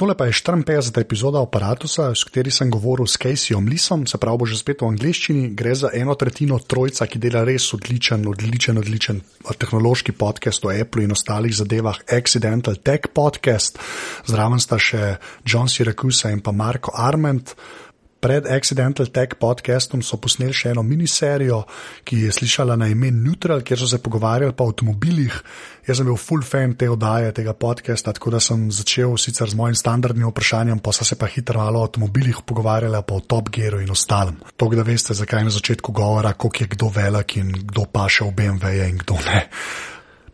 Tole pa je 54. epizoda aparata, s kateri sem govoril s Caseyom Lisom, se pravi, bo že spet v angliščini. Gre za eno tretjino trojca, ki dela res odličen, odličen, odličen tehnološki podcast o Apple in ostalih zadevah, Accidental Tech Podcast. Zraven sta še John Syracuse in pa Marko Arment. Pred Accidental Tech podcastom so posneli še eno miniserijo, ki je slišala na ime Neutral, kjer so se pogovarjali o avtomobilih. Jaz sem bil full fan te oddaje, tega podcasta, tako da sem začel sicer z mojim standardnim vprašanjem, pa so se pa hitro malo o avtomobilih pogovarjali, pa o Top Gearu in ostalem. To, da veste, zakaj na začetku govora, koliko je kdo velik in kdo pa še v BMW in kdo ne.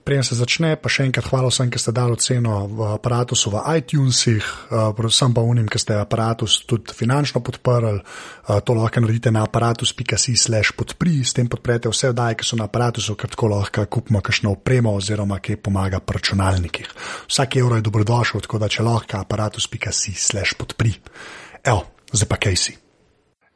Preden se začne, pa še enkrat hvala vsem, ki ste dali oceno v aparatu v iTunesih, uh, predvsem pa unim, ki ste aparatus tudi finančno podprli. Uh, to lahko naredite na aparatus.com/slash podpri, s tem podprete vse oddaje, ki so na aparatusu, ker tako lahko kupimo kakšno opremo oziroma ki pomaga pri računalnikih. Vsak evro je dobrodošel, tako da če lahko aparatus.com/slash podpri. Evo, zdaj pa kaj si.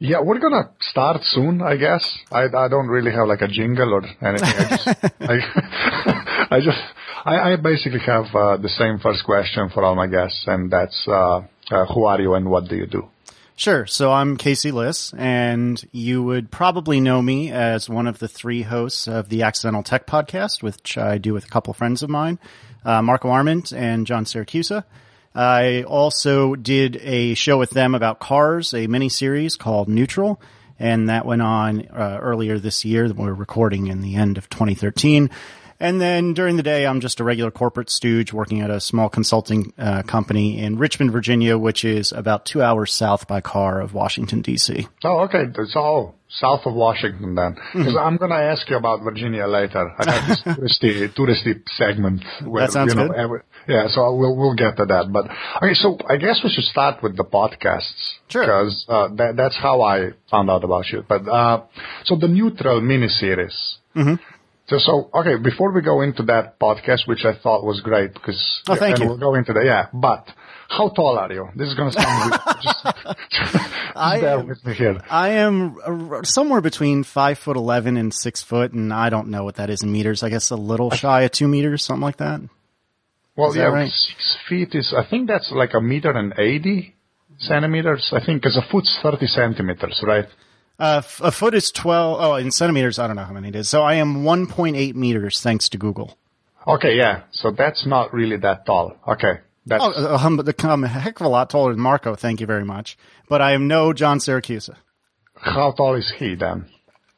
Yeah, we're gonna start soon, I guess. I I don't really have like a jingle or anything. I just I, I just I, I basically have uh, the same first question for all my guests, and that's uh, uh, who are you and what do you do? Sure. So I'm Casey Liss, and you would probably know me as one of the three hosts of the Accidental Tech podcast, which I do with a couple friends of mine, uh, Marco Arment and John Siracusa. I also did a show with them about cars, a mini series called Neutral, and that went on uh, earlier this year. We're recording in the end of 2013. And then during the day, I'm just a regular corporate stooge working at a small consulting uh, company in Richmond, Virginia, which is about two hours south by car of Washington, D.C. Oh, okay. It's all south of Washington then. Because mm-hmm. I'm going to ask you about Virginia later. I have this touristy, touristy segment. Where, that sounds you know, good. Every, yeah, so we'll, we'll get to that. But, okay, so I guess we should start with the podcasts. Sure. Because uh, that, that's how I found out about you. But, uh, so the Neutral miniseries. Mm-hmm. So, so, okay, before we go into that podcast, which I thought was great, because oh, thank and you. we'll go into that, yeah. But how tall are you? This is going to sound weird. just, just I bear am, with me here. I am somewhere between five foot eleven and six foot, and I don't know what that is in meters. I guess a little shy of two meters, something like that. Well, Is yeah, that right? six feet is. I think that's like a meter and eighty centimeters. I think because a foot's thirty centimeters, right? Uh, f- a foot is 12, oh, in centimeters, I don't know how many it is. So I am 1.8 meters thanks to Google. Okay, yeah. So that's not really that tall. Okay. That's, Oh, um, I'm a heck of a lot taller than Marco, thank you very much. But I am no John Siracusa. how tall is he then?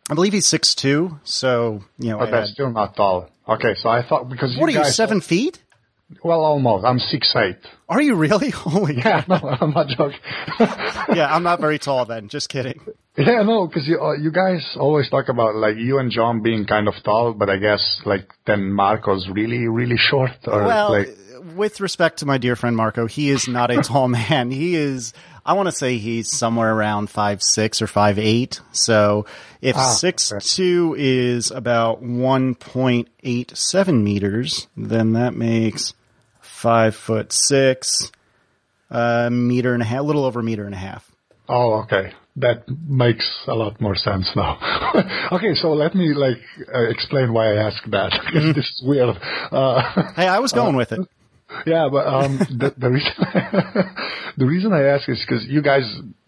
I believe he's six 6'2", so, you know, But I that's had- still not tall. Okay, so I thought because what are you you, guys, seven feet? Well, almost. I'm six eight. Are you really? Holy Yeah, no, I'm not joking. yeah, I'm not very tall then, just kidding. Yeah, no, because you uh, you guys always talk about like you and John being kind of tall, but I guess like then Marco's really really short or Well, like with respect to my dear friend Marco, he is not a tall man. He is, I want to say he's somewhere around five six or five eight. So if Ah, six okay. two is about one point eight seven meters, then that makes five foot six, a meter and a half, a little over a meter and a half. Oh, okay. That makes a lot more sense now. okay, so let me like uh, explain why I asked that because this is weird. Uh, Hey, I was going with it. yeah, but um, the, the reason the reason I ask is because you guys,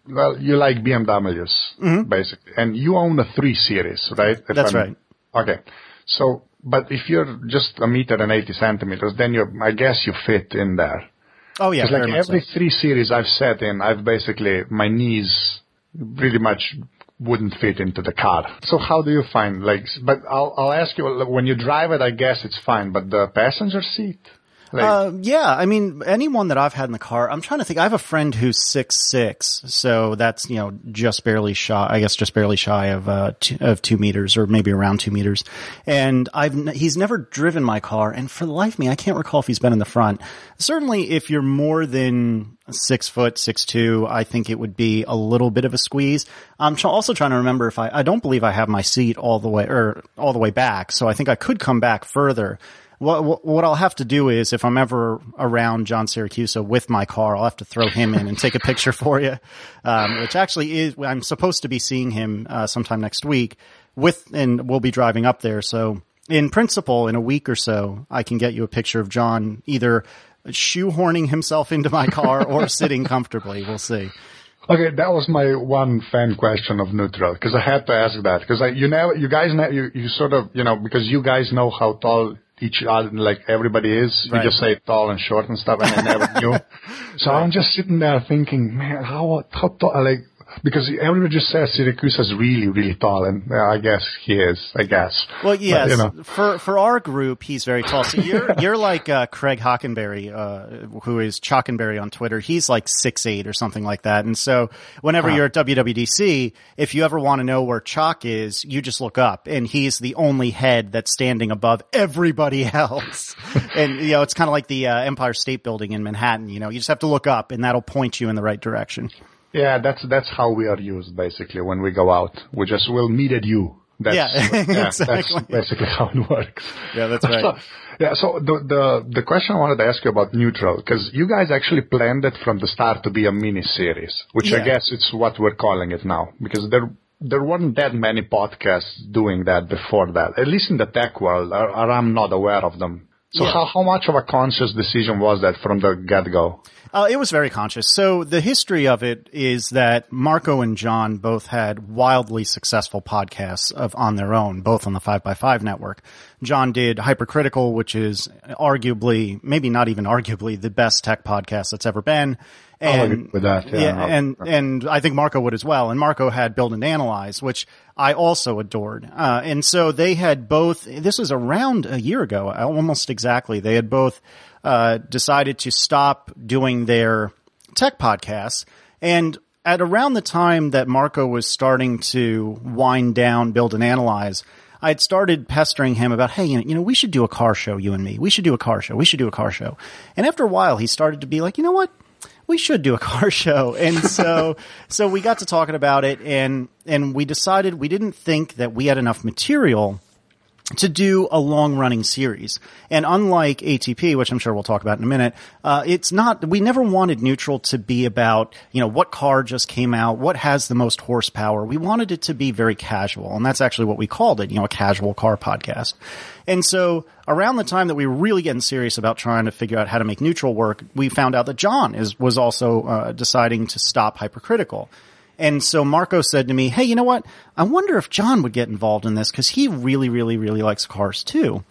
well, you like BMWs basically, and you own a three series, right? If That's right. Okay, so but if you're just a meter and eighty centimeters, then you, I guess, you fit in there. Oh yeah, like every so. three series I've sat in, I've basically my knees pretty much wouldn't fit into the car. So how do you find like? But I'll I'll ask you when you drive it. I guess it's fine, but the passenger seat. Uh, yeah, I mean, anyone that I've had in the car, I'm trying to think. I have a friend who's six six, so that's you know just barely shy. I guess just barely shy of uh two, of two meters, or maybe around two meters. And I've he's never driven my car, and for the life of me, I can't recall if he's been in the front. Certainly, if you're more than six foot six two, I think it would be a little bit of a squeeze. I'm also trying to remember if I I don't believe I have my seat all the way or all the way back, so I think I could come back further. What, what I'll have to do is if I'm ever around John Siracusa with my car, I'll have to throw him in and take a picture for you. Um, which actually is, I'm supposed to be seeing him, uh, sometime next week with, and we'll be driving up there. So in principle, in a week or so, I can get you a picture of John either shoehorning himself into my car or sitting comfortably. We'll see. Okay, that was my one fan question of neutral because I had to ask that because you know you guys know you, you sort of you know because you guys know how tall each other like everybody is. Right. You just say tall and short and stuff, and I never knew. So I'm just sitting there thinking, man, how how tall like. Because everyone just says Siracusa is really, really tall, and uh, I guess he is. I guess. Well, yes. you know. For for our group, he's very tall. So you're you're like uh, Craig Hockenberry, uh, who is chockenberry on Twitter. He's like six eight or something like that. And so whenever you're at WWDC, if you ever want to know where Chock is, you just look up, and he's the only head that's standing above everybody else. and you know, it's kind of like the uh, Empire State Building in Manhattan. You know, you just have to look up, and that'll point you in the right direction. Yeah, that's that's how we are used basically when we go out. We just will meet at you. That's, Yeah, That's exactly. basically how it works. Yeah, that's right. So, yeah, so the, the the question I wanted to ask you about neutral because you guys actually planned it from the start to be a mini series, which I guess it's what we're calling it now because there there weren't that many podcasts doing that before that, at least in the tech world, uh, or, or I'm not aware of them. So Yeah. how how much of a conscious decision was that from the get go? Uh, it was very conscious. So the history of it is that Marco and John both had wildly successful podcasts of on their own, both on the Five by Five network. John did Hypercritical, which is arguably, maybe not even arguably, the best tech podcast that's ever been. And, with that, yeah. and and I think Marco would as well. And Marco had Build and Analyze, which I also adored. Uh, and so they had both. This was around a year ago, almost exactly. They had both uh, decided to stop doing their tech podcasts. And at around the time that Marco was starting to wind down, build and analyze, I had started pestering him about, hey, you know, we should do a car show, you and me. We should do a car show. We should do a car show. And after a while, he started to be like, you know what? We should do a car show. And so, so we got to talking about it and, and we decided we didn't think that we had enough material to do a long running series. And unlike ATP, which I'm sure we'll talk about in a minute, uh, it's not, we never wanted neutral to be about, you know, what car just came out, what has the most horsepower. We wanted it to be very casual. And that's actually what we called it, you know, a casual car podcast. And so around the time that we were really getting serious about trying to figure out how to make neutral work, we found out that John is, was also, uh, deciding to stop hypercritical. And so Marco said to me, Hey, you know what? I wonder if John would get involved in this because he really, really, really likes cars too.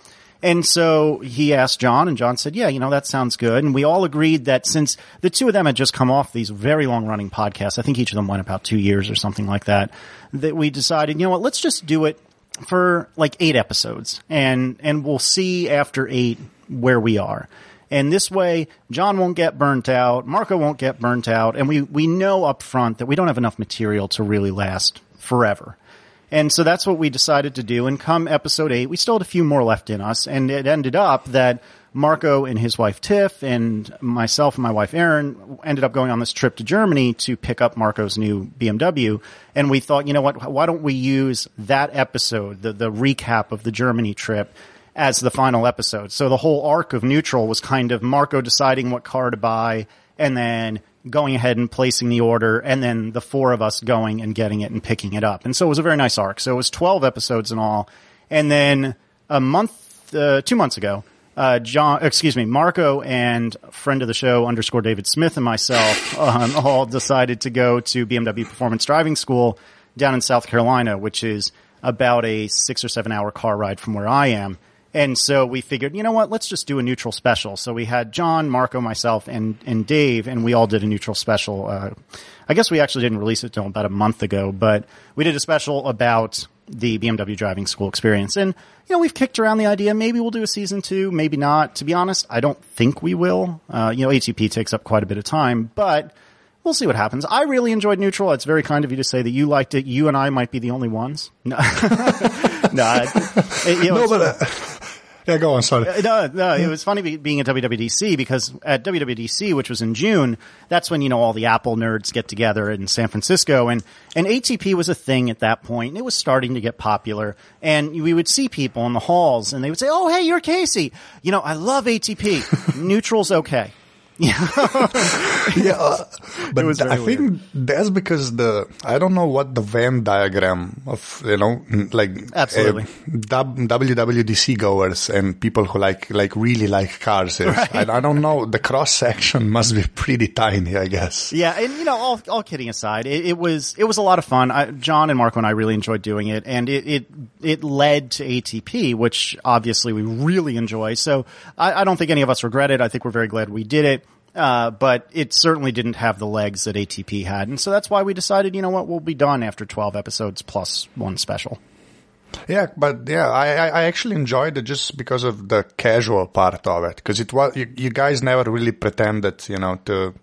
And so he asked John and John said, yeah, you know, that sounds good. And we all agreed that since the two of them had just come off these very long running podcasts, I think each of them went about two years or something like that, that we decided, you know what, let's just do it for like eight episodes and, and we'll see after eight where we are. And this way, John won't get burnt out, Marco won't get burnt out, and we, we know up front that we don't have enough material to really last forever. And so that's what we decided to do. And come episode eight, we still had a few more left in us. And it ended up that Marco and his wife Tiff and myself and my wife Erin ended up going on this trip to Germany to pick up Marco's new BMW. And we thought, you know what? Why don't we use that episode, the, the recap of the Germany trip as the final episode? So the whole arc of neutral was kind of Marco deciding what car to buy and then going ahead and placing the order and then the four of us going and getting it and picking it up. And so it was a very nice arc. So it was 12 episodes in all. And then a month, uh, two months ago, uh, John, excuse me, Marco and friend of the show underscore David Smith and myself, um, all decided to go to BMW Performance Driving School down in South Carolina, which is about a six or seven hour car ride from where I am. And so we figured, you know what, let's just do a neutral special. So we had John, Marco, myself, and, and Dave, and we all did a neutral special. Uh, I guess we actually didn't release it until about a month ago, but we did a special about the BMW driving school experience. And, you know, we've kicked around the idea. Maybe we'll do a season two, maybe not. To be honest, I don't think we will. Uh, you know, ATP takes up quite a bit of time, but we'll see what happens. I really enjoyed Neutral. It's very kind of you to say that you liked it. You and I might be the only ones. No, no, it, you know, No, but uh, yeah, go on. Sorry. Uh, no, no, it was funny being at WWDC because at WWDC, which was in June, that's when, you know, all the Apple nerds get together in San Francisco and, and ATP was a thing at that point and it was starting to get popular and we would see people in the halls and they would say, Oh, hey, you're Casey. You know, I love ATP. Neutral's okay. yeah, uh, but I very think that's because the I don't know what the Venn diagram of you know like Absolutely. W- WWDC goers and people who like like really like cars is. I, I don't know. The cross section must be pretty tiny, I guess. Yeah, and you know, all all kidding aside, it, it was it was a lot of fun. I, John and Marco and I really enjoyed doing it, and it it, it led to ATP, which obviously we really enjoy. So I, I don't think any of us regret it. I think we're very glad we did it. Uh, but it certainly didn't have the legs that ATP had, and so that's why we decided, you know what, we'll be done after twelve episodes plus one special. Yeah, but yeah, I, I actually enjoyed it just because of the casual part of it. Because it was you, you guys never really pretended, you know, to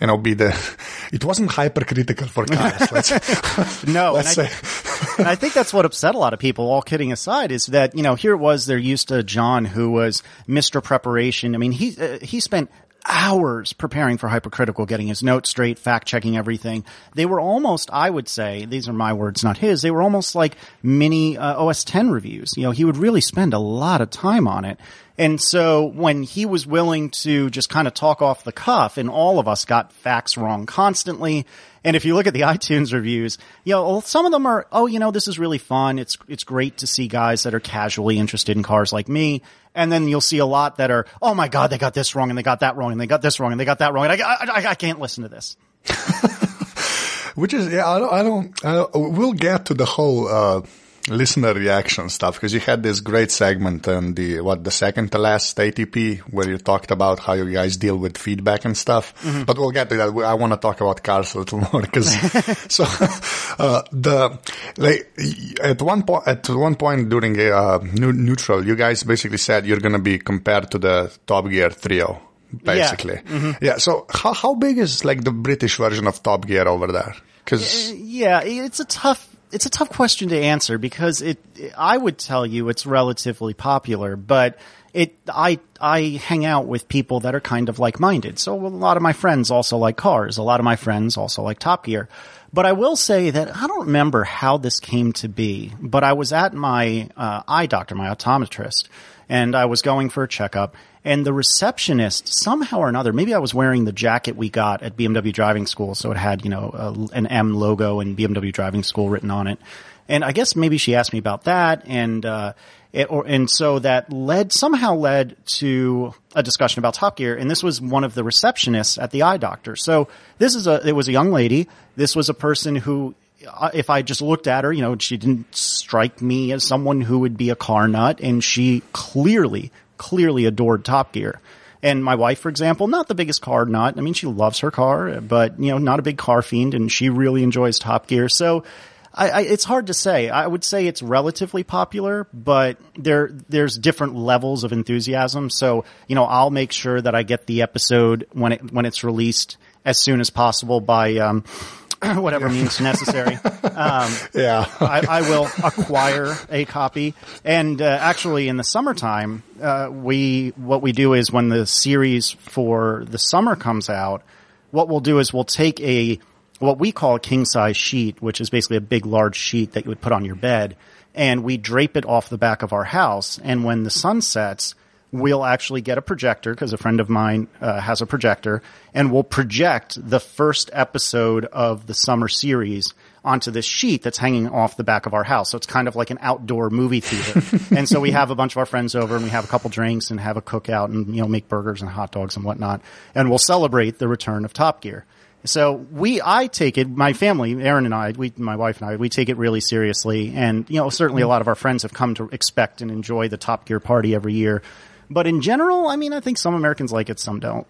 you know be the. It wasn't hypercritical for cars. Let's, No, let's and I- say. and I think that's what upset a lot of people, all kidding aside, is that, you know, here it was, they're used to John who was Mr. Preparation. I mean, he, uh, he spent hours preparing for hypercritical, getting his notes straight, fact checking everything. They were almost, I would say, these are my words, not his, they were almost like mini uh, OS 10 reviews. You know, he would really spend a lot of time on it. And so when he was willing to just kind of talk off the cuff and all of us got facts wrong constantly. And if you look at the iTunes reviews, you know, some of them are, oh, you know, this is really fun. It's, it's great to see guys that are casually interested in cars like me. And then you'll see a lot that are, oh my God, they got this wrong and they got that wrong and they got this wrong and they got that wrong. And I, I, I, can't listen to this. Which is yeah, I don't, I don't, I don't we'll get to the whole uh, listener reaction stuff because you had this great segment on the what the second to last ATP where you talked about how you guys deal with feedback and stuff. But we'll get to that. I want to talk about cars a little more because so uh, the like at one point at one point during a uh, new, neutral, you guys basically said you're going to be compared to the Top Gear trio. Basically, yeah. So how how big is like the British version of Top Gear over there? Because Yeah, it's a tough it's a tough question to answer because it I would tell you it's relatively popular, but it I I hang out with people that are kind of like minded. So a lot of my friends also like cars. A lot of my friends also like Top Gear. But I will say that I don't remember how this came to be, but I was at my uh, eye doctor, my optometrist, and I was going for a checkup and the receptionist somehow or another, maybe I was wearing the jacket we got at BMW driving school. So it had, you know, a, an M logo and BMW driving school written on it. And I guess maybe she asked me about that and, uh, it, or, and so that led, somehow led to a discussion about Top Gear. And this was one of the receptionists at the eye doctor. So this is a, it was a young lady. This was a person who if I just looked at her, you know, she didn't strike me as someone who would be a car nut and she clearly, clearly adored Top Gear. And my wife, for example, not the biggest car nut. I mean, she loves her car, but you know, not a big car fiend and she really enjoys Top Gear. So I, I, it's hard to say. I would say it's relatively popular, but there, there's different levels of enthusiasm. So, you know, I'll make sure that I get the episode when it, when it's released as soon as possible by, um, whatever means necessary. Um, yeah, I, I will acquire a copy. And uh, actually, in the summertime, uh, we what we do is when the series for the summer comes out, what we'll do is we'll take a what we call a king size sheet, which is basically a big, large sheet that you would put on your bed, and we drape it off the back of our house. And when the sun sets, we'll actually get a projector because a friend of mine uh, has a projector and we'll project the first episode of the summer series onto this sheet that's hanging off the back of our house. So it's kind of like an outdoor movie theater. and so we have a bunch of our friends over and we have a couple drinks and have a cookout and, you know, make burgers and hot dogs and whatnot. And we'll celebrate the return of Top Gear. So we, I take it, my family, Erin and I, we, my wife and I, we take it really seriously. And, you know, certainly a lot of our friends have come to expect and enjoy the Top Gear party every year. But in general, I mean, I think some Americans like it, some don't.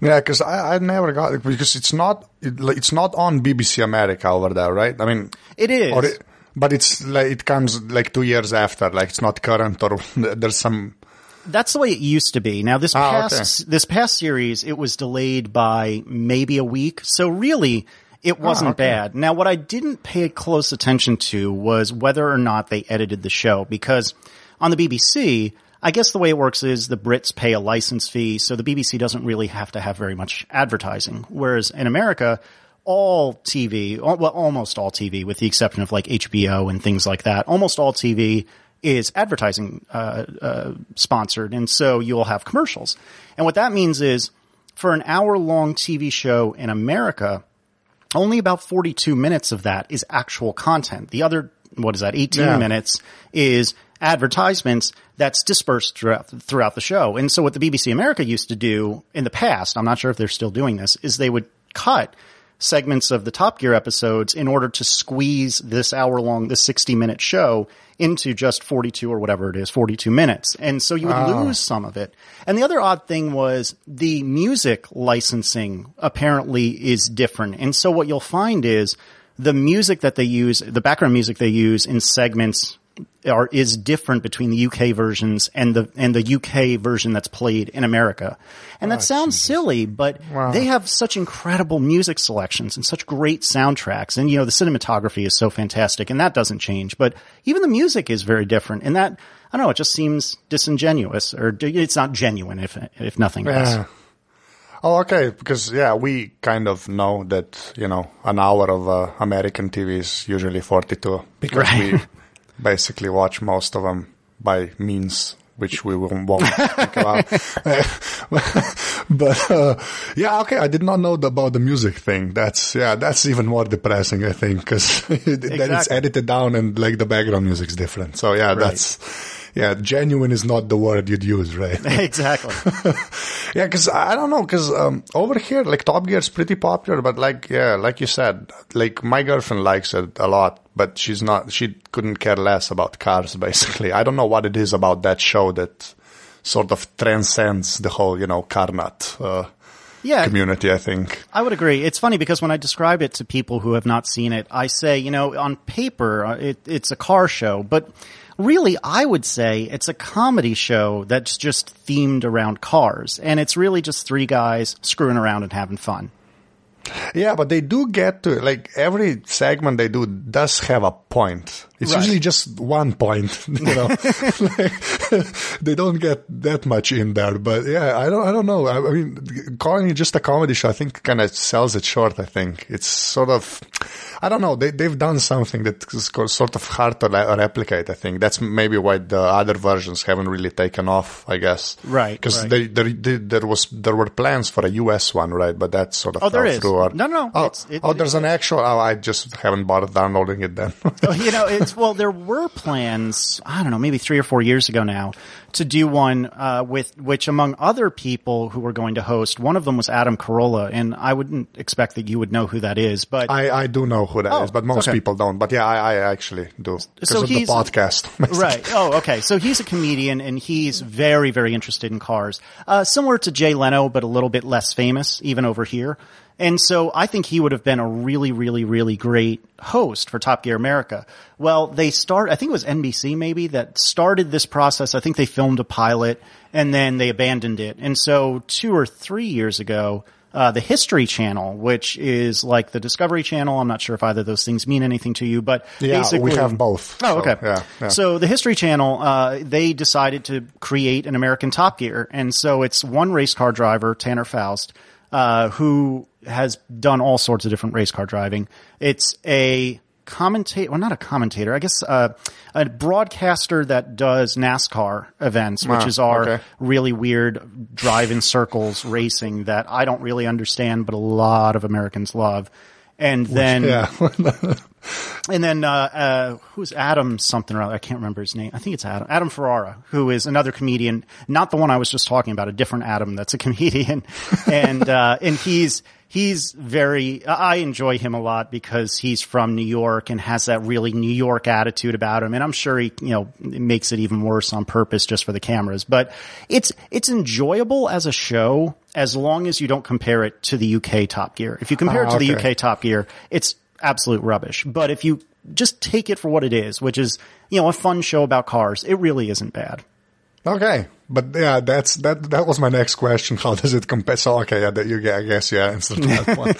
yeah, because I, I never got it because it's not it, it's not on BBC America over there, right? I mean, It is. it, But it's like it comes like two years after, like it's not current or there's some. That's the way it used to be. Now this Ah, past this past series, it was delayed by maybe a week. So really, it wasn't okay. bad. Now what I didn't pay close attention to was whether or not they edited the show because on the BBC, I guess the way it works is the Brits pay a license fee, so the BBC doesn't really have to have very much advertising. Whereas in America, all TV, well, almost all TV, with the exception of like HBO and things like that, almost all TV is advertising uh, uh, sponsored, and so you'll have commercials. And what that means is, for an hour long TV show in America, only about 42 minutes of that is actual content. The other, what is that, 18 Yeah. minutes is advertisements that's dispersed throughout, throughout the show. And so what the BBC America used to do in the past, I'm not sure if they're still doing this, is they would cut segments of the Top Gear episodes in order to squeeze this hour long, this 60 minute show into just 42 or whatever it is, 42 minutes. And so you would lose some of it. And the other odd thing was the music licensing apparently is different. And so what you'll find is the music that they use, the background music they use in segments are is different between the UK versions and the and the UK version that's played in America. And that sounds silly, but they have such incredible music selections and such great soundtracks. And you know, the cinematography is so fantastic and that doesn't change, but even the music is very different. And that I don't know, it just seems disingenuous or it's not genuine if if nothing else. Oh, okay. Because yeah, we kind of know that you know an hour of uh, American TV is usually forty-two because Right. we basically watch most of them by means which we won't, won't speak about. but uh, yeah, okay. I did not know about the music thing. That's yeah, that's even more depressing. I think because then it's edited down and like the background music's different. So yeah, that's yeah, genuine is not the word you'd use, right? exactly. Yeah, because I don't know, because um, over here, like Top Gear is pretty popular, but like, yeah, like you said, like my girlfriend likes it a lot, but she's not, she couldn't care less about cars, basically. I don't know what it is about that show that sort of transcends the whole, you know, car nut uh, Yeah. community, I think. I would agree. It's funny because when I describe it to people who have not seen it, I say, you know, on paper, uh, it, it's a car show, but really, I would say it's a comedy show that's just themed around cars. And it's really just three guys screwing around and having fun. Yeah, but they do get to like every segment they do does have a point. It's Right. usually just one point, you know. They don't get that much in there, but yeah, I don't, I don't know. I, I mean, calling it just a comedy show, I think, kind of sells it short. I think it's sort of, I don't know. They they've done something that is co- sort of hard to replicate. I think that's maybe why the other versions haven't really taken off. I guess, Right, Because right. they, there, they, there was there were plans for a US one, right? But that sort of Oh, there is. Or, No, no, Oh, it's- it- oh, there's an actual. Oh, I just haven't bothered downloading it then. you know, it's well, there were plans. I don't know, maybe three or four years ago now, to do one uh, with which, among other people who were going to host, one of them was Adam Carolla, and I wouldn't expect that you would know who that is, but I, I do know who that is, Oh, but most okay. people don't. But yeah, I, I actually do because So of the podcast. right. Oh, okay. So he's a comedian and he's very, very interested in cars. Uh, similar to Jay Leno, but a little bit less famous, even over here. And so I think he would have been a really, really, really great host for Top Gear America. Well, they start, I think it was NBC maybe that started this process. I think they filmed a pilot and then they abandoned it. And so two or three years ago, uh, the History Channel, which is like the Discovery Channel. I'm not sure if either of those things mean anything to you, but Yeah, we have both. Oh, So, okay. yeah, yeah. So the History Channel, uh, they decided to create an American Top Gear, and so it's one race car driver, Tanner Foust, uh, who has done all sorts of different race car driving. It's a commentator, well, not a commentator, I guess, uh, a broadcaster that does NASCAR events, which Ah, is our okay. really weird drive in circles racing that I don't really understand, but a lot of Americans love. And then, yeah. and then, uh, uh, who's Adam something or other? I can't remember his name. I think it's Adam, Adam Ferrara, who is another comedian, not the one I was just talking about, a different Adam that's a comedian. and, uh, and he's, he's very, I enjoy him a lot because he's from New York and has that really New York attitude about him. And I'm sure he, you know, makes it even worse on purpose just for the cameras, but it's, it's enjoyable as a show as long as you don't compare it to the UK Top Gear. If you compare Ah, it to the. UK Top Gear, it's absolute rubbish. But if you just take it for what it is, which is, you know, a fun show about cars. It really isn't bad. Okay, but yeah, that's that. That was my next question. How does it compare? So okay, yeah, that you, I guess yeah, answered that one.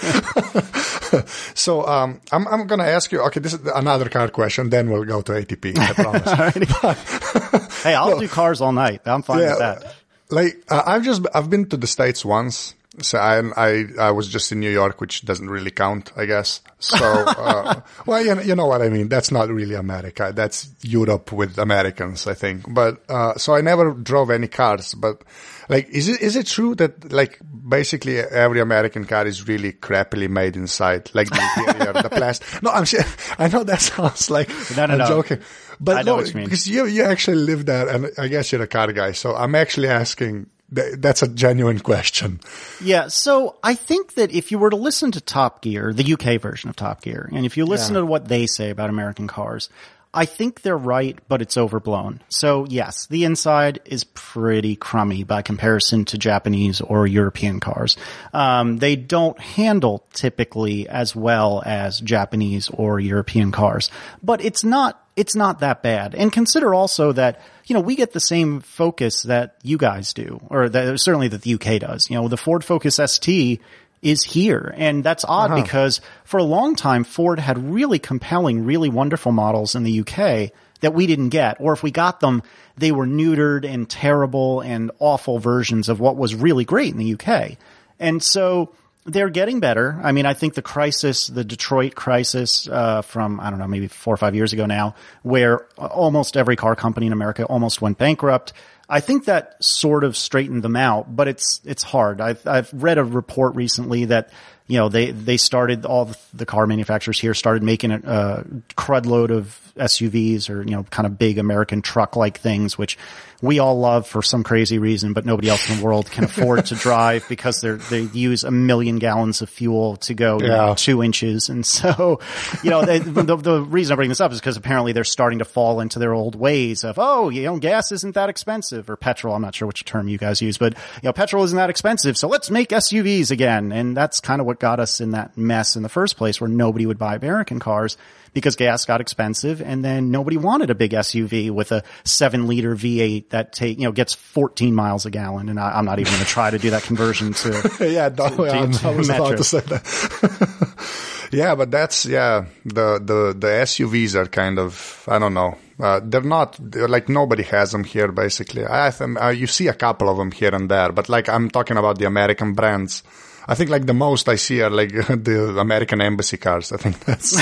so um, I'm I'm gonna ask you. Okay, this is another car question. Then we'll go to ATP. I promise. hey, I'll do cars all night. I'm fine yeah, with that. Like uh, I've just I've been to the states once. So I, I, I was just in New York, which doesn't really count, I guess. So, uh, well, you know, you know what I mean. That's not really America. That's Europe with Americans, I think. But, uh, so I never drove any cars, but like, is it, is it true that like basically every American car is really crappily made inside? Like the interior, the plastic? No, I'm I know that sounds like no, no, I'm no. joking. But no, because you, you actually live there and I guess you're a car guy. So I'm actually asking, that's a genuine question. Yeah. So I think that if you were to listen to Top Gear, the UK version of Top Gear, and if you listen yeah. to what they say about American cars, I think they're right, but it's overblown. So yes, the inside is pretty crummy by comparison to Japanese or European cars. Um, they don't handle typically as well as Japanese or European cars, but it's not it's not that bad. And consider also that, you know, we get the same focus that you guys do, or that certainly that the UK does. You know, the Ford Focus ST is here. And that's odd uh-huh. because for a long time, Ford had really compelling, really wonderful models in the UK that we didn't get. Or if we got them, they were neutered and terrible and awful versions of what was really great in the UK. And so, they're getting better. I mean, I think the crisis, the Detroit crisis uh, from I don't know, maybe four or five years ago now, where almost every car company in America almost went bankrupt. I think that sort of straightened them out, but it's it's hard. I've I've read a report recently that you know they they started all the car manufacturers here started making a, a crud load of SUVs or you know kind of big American truck like things, which we all love for some crazy reason, but nobody else in the world can afford to drive because they they use a million gallons of fuel to go yeah. you know, two inches. And so, you know, they, the, the reason I bring this up is because apparently they're starting to fall into their old ways of, oh, you know, gas isn't that expensive or petrol. I'm not sure which term you guys use, but you know, petrol isn't that expensive. So let's make SUVs again. And that's kind of what got us in that mess in the first place where nobody would buy American cars because gas got expensive and then nobody wanted a big SUV with a seven liter V8 that take, you know, gets 14 miles a gallon. And I, am not even going to try to do that conversion to. yeah, no, to, I, to, I was metro. about to say that. yeah, but that's, yeah, the, the, the SUVs are kind of, I don't know. Uh, they're not they're like nobody has them here. Basically, I uh, you see a couple of them here and there, but like I'm talking about the American brands. I think like the most I see are like the American embassy cars. I think that's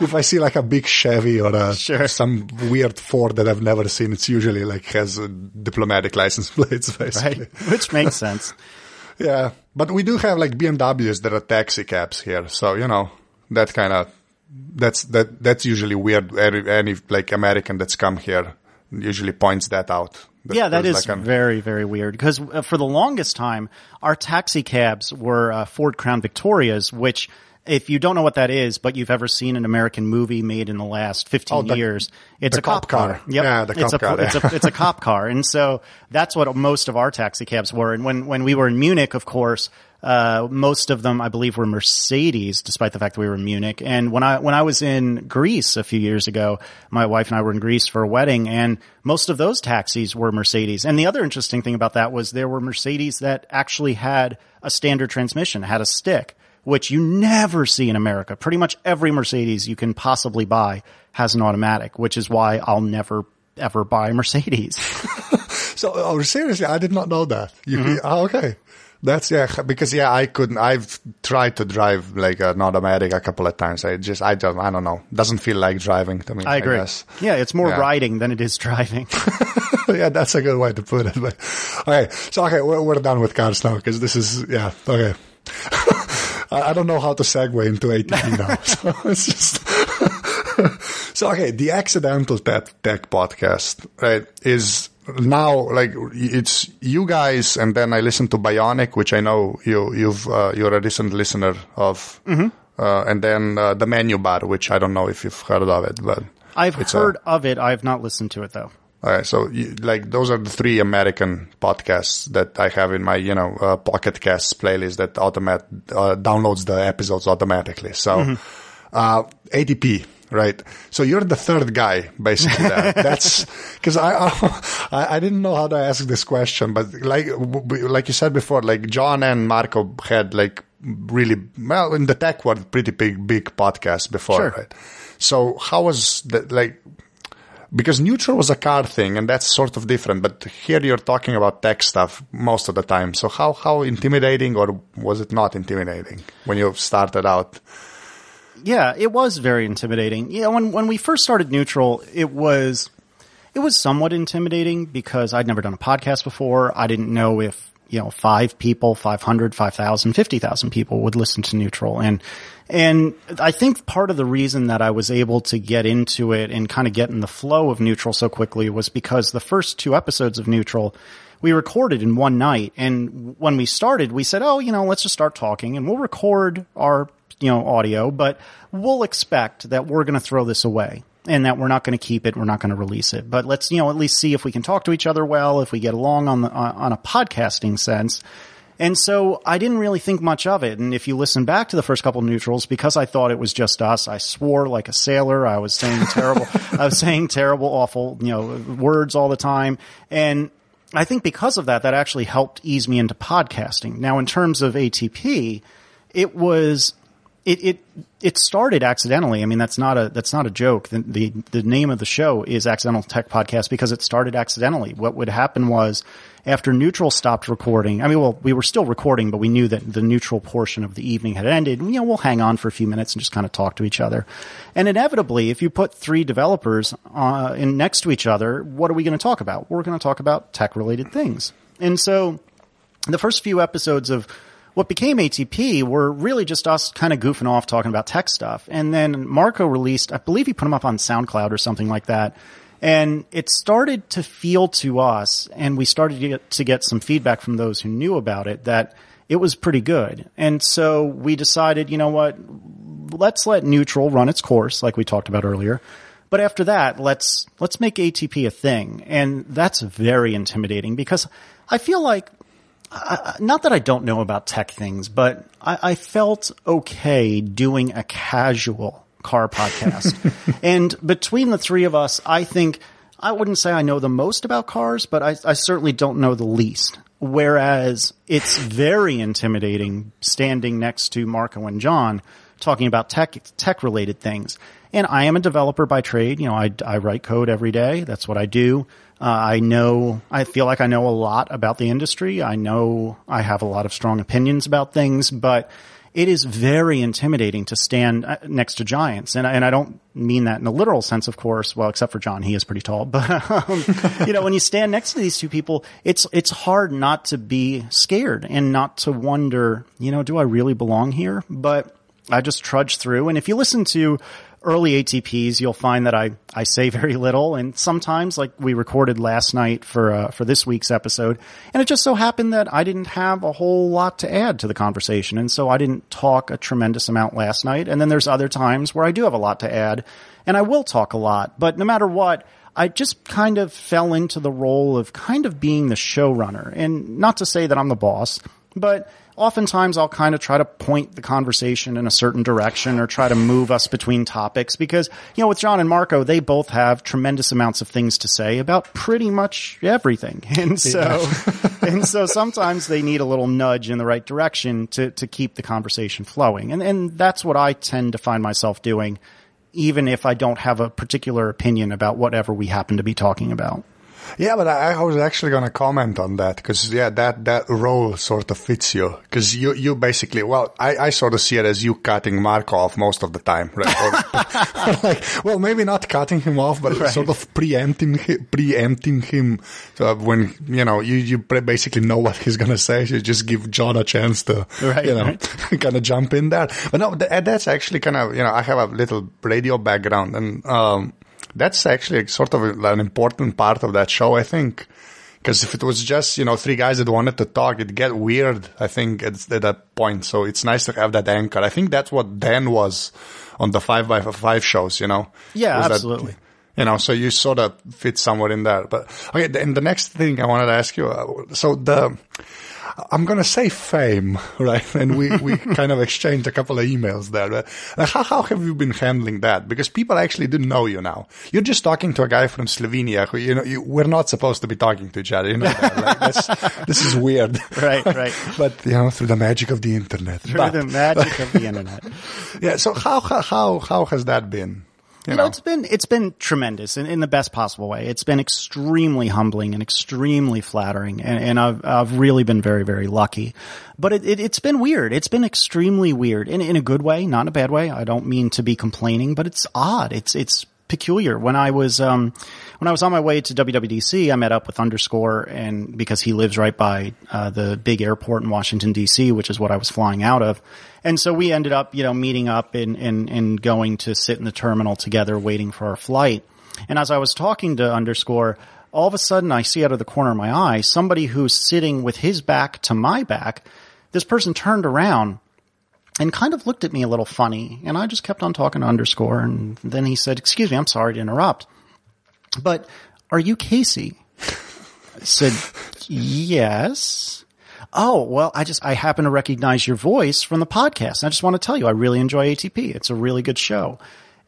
if I see like a big Chevy or a, sure. some weird Ford that I've never seen, it's usually like has diplomatic license plates, basically. Right. Which makes sense. yeah, but we do have like BMWs that are taxi cabs here, so you know that kind of that's that that's usually weird. Any, any like American that's come here usually points that out. That yeah, that is like very, very weird because uh, for the longest time, our taxi cabs were uh, Ford Crown Victorias, which if you don't know what that is, but you've ever seen an American movie made in the last 15 oh, the, years, it's a cop, car. car. Yep. Yeah, the it's cop a, car. It's a, it's a cop car. And so that's what most of our taxi cabs were. And when, when we were in Munich, of course, uh, most of them, I believe, were Mercedes, despite the fact that we were in Munich. And when I when I was in Greece a few years ago, my wife and I were in Greece for a wedding, and most of those taxis were Mercedes. And the other interesting thing about that was there were Mercedes that actually had a standard transmission, had a stick which you never see in America. Pretty much every Mercedes you can possibly buy has an automatic, which is why I'll never ever buy a Mercedes. so, oh, seriously, I did not know that. You, mm-hmm. oh, okay. That's yeah, because yeah, I couldn't. I've tried to drive like an automatic a couple of times. I just, I don't, I don't know. Doesn't feel like driving to me. I agree. I yeah, it's more yeah. riding than it is driving. yeah, that's a good way to put it. But okay, so okay, we're, we're done with cars now because this is yeah okay. I don't know how to segue into ATP now. So it's just. so, okay, the Accidental Tech, Tech podcast, right, is now like it's you guys, and then I listen to Bionic, which I know you, you've, uh, you're a recent listener of. Mm-hmm. Uh, and then uh, the menu bar, which I don't know if you've heard of it, but I've heard a, of it. I've not listened to it though. All right, so you, like those are the three American podcasts that I have in my you know uh, Pocket Casts playlist that automat uh, downloads the episodes automatically. So mm-hmm. uh, ATP, right? So you're the third guy, basically. There. That's because I, I I didn't know how to ask this question, but like like you said before, like John and Marco had like really well in the tech world, pretty big big podcast before, Sure. right? So how was that like? Because neutral was a car thing, and that's sort of different. But here you're talking about tech stuff most of the time. So how how intimidating, or was it not intimidating when you started out? Yeah, it was very intimidating. Yeah, when when we first started Neutral, it was it was somewhat intimidating because I'd never done a podcast before. I didn't know if, you know, 5 people, 500, 5,000, 50,000 people would listen to Neutral. And and I think part of the reason that I was able to get into it and kind of get in the flow of Neutral so quickly was because the first two episodes of Neutral we recorded in one night. And when we started we said, "Oh, you know, let's just start talking and we'll record our you know, audio, but we'll expect that we're going to throw this away and that we're not going to keep it. We're not going to release it, but let's, you know, at least see if we can talk to each other well, if we get along on the, on a podcasting sense. And so I didn't really think much of it. And if you listen back to the first couple of neutrals, because I thought it was just us, I swore like a sailor. I was saying terrible, I was saying terrible, awful, you know, words all the time. And I think because of that, that actually helped ease me into podcasting. Now, in terms of ATP, it was it it it started accidentally. I mean, that's not a that's not a joke. The, the the name of the show is Accidental Tech Podcast because it started accidentally. What would happen was after Neutral stopped recording. I mean, well, we were still recording, but we knew that the Neutral portion of the evening had ended. You know, we'll hang on for a few minutes and just kind of talk to each other. And inevitably, if you put three developers uh, in next to each other, what are we going to talk about? We're going to talk about tech related things. And so the first few episodes of what became ATP were really just us kind of goofing off talking about tech stuff. And then Marco released, I believe he put them up on SoundCloud or something like that. And it started to feel to us, and we started to get, to get some feedback from those who knew about it that it was pretty good. And so we decided, you know what, let's let neutral run its course, like we talked about earlier. But after that, let's let's make ATP a thing, and that's very intimidating because I feel like I- not that I don't know about tech things, but I, I felt okay doing a casual car podcast. and between the three of us, I think I wouldn't say I know the most about cars, but I, I certainly don't know the least. Whereas it's very intimidating standing next to Marco and John talking about tech tech related things. And I am a developer by trade. You know, I, I write code every day. That's what I do. Uh, I know, I feel like I know a lot about the industry. I know I have a lot of strong opinions about things, but it is very intimidating to stand uh, next to giants. And, I- and I don't mean that in a literal sense, of course. Well, except for John, he is pretty tall. But, um, you know, when you stand next to these two people, it's, it's hard not to be scared and not to wonder, you know, do I really belong here? But I just trudge through. And if you listen to early ATPs, you'll find that I, I say very little. And sometimes, like we recorded last night for, uh, for this week's episode, and it just so happened that I didn't have a whole lot to add to the conversation. And so I didn't talk a tremendous amount last night. And then there's other times where I do have a lot to add and I will talk a lot. But no matter what, I just kind of fell into the role of kind of being the showrunner. And not to say that I'm the boss, but oftentimes I'll kind of try to point the conversation in a certain direction or try to move us between topics because, you know, with John and Marco, they both have tremendous amounts of things to say about pretty much everything. And so, and so sometimes they need a little nudge in the right direction to, to keep the conversation flowing. And, and that's what I tend to find myself doing, even if I don't have a particular opinion about whatever we happen to be talking about. Yeah, but I, I was actually going to comment on that because yeah, that that role sort of fits you because you you basically well, I, I sort of see it as you cutting Marco off most of the time, right? Or, like, well, maybe not cutting him off, but sort of preempting preempting him uh, when you know you you basically know what he's going to say. So you just give John a chance to Right, you know right. kind of jump in there. But no, th- that's actually kind of you know I have a little radio background and. um that's actually sort of an important part of that show, I think. Because if it was just, you know, three guys that wanted to talk, it'd get weird, I think, at, at that point. So it's nice to have that anchor. I think that's what Dan was on the 5 by 5 shows, you know? Yeah, Was that- absolutely. You know, so you sort of fit somewhere in there. But okay, and the next thing I wanted to ask you, uh, so the I'm going to say fame, right? And we, we kind of exchanged a couple of emails there. But how, how have you been handling that? Because people actually didn't know you now. You're just talking to a guy from Slovenia who, you know, you, we're not supposed to be talking to each other. You know, like, this is weird. Right, right. but, you know, through the magic of the internet. Through but, the magic of the internet. yeah. So how, how, how has that been? You, know, know, it's been it's been tremendous in, in the best possible way. It's been extremely humbling and extremely flattering, and, and I've I've really been very very lucky. But it, it has been weird. It's been extremely weird in in a good way, not in a bad way. I don't mean to be complaining, but it's odd. It's it's peculiar. When I was um, when I was on my way to WWDC, I met up with Underscore, and because he lives right by uh, the big airport in Washington D.C., which is what I was flying out of, and so we ended up, you know, meeting up and, and, and going to sit in the terminal together waiting for our flight. And as I was talking to Underscore, all of a sudden I see out of the corner of my eye somebody who's sitting with his back to my back. This person turned around and kind of looked at me a little funny. And I just kept on talking to Underscore. And then he said, Excuse me, I'm sorry to interrupt. But are you Casey? I said, Yes oh, well, I just, I happen to recognize your voice from the podcast. I just want to tell you, I really enjoy ATP. It's a really good show.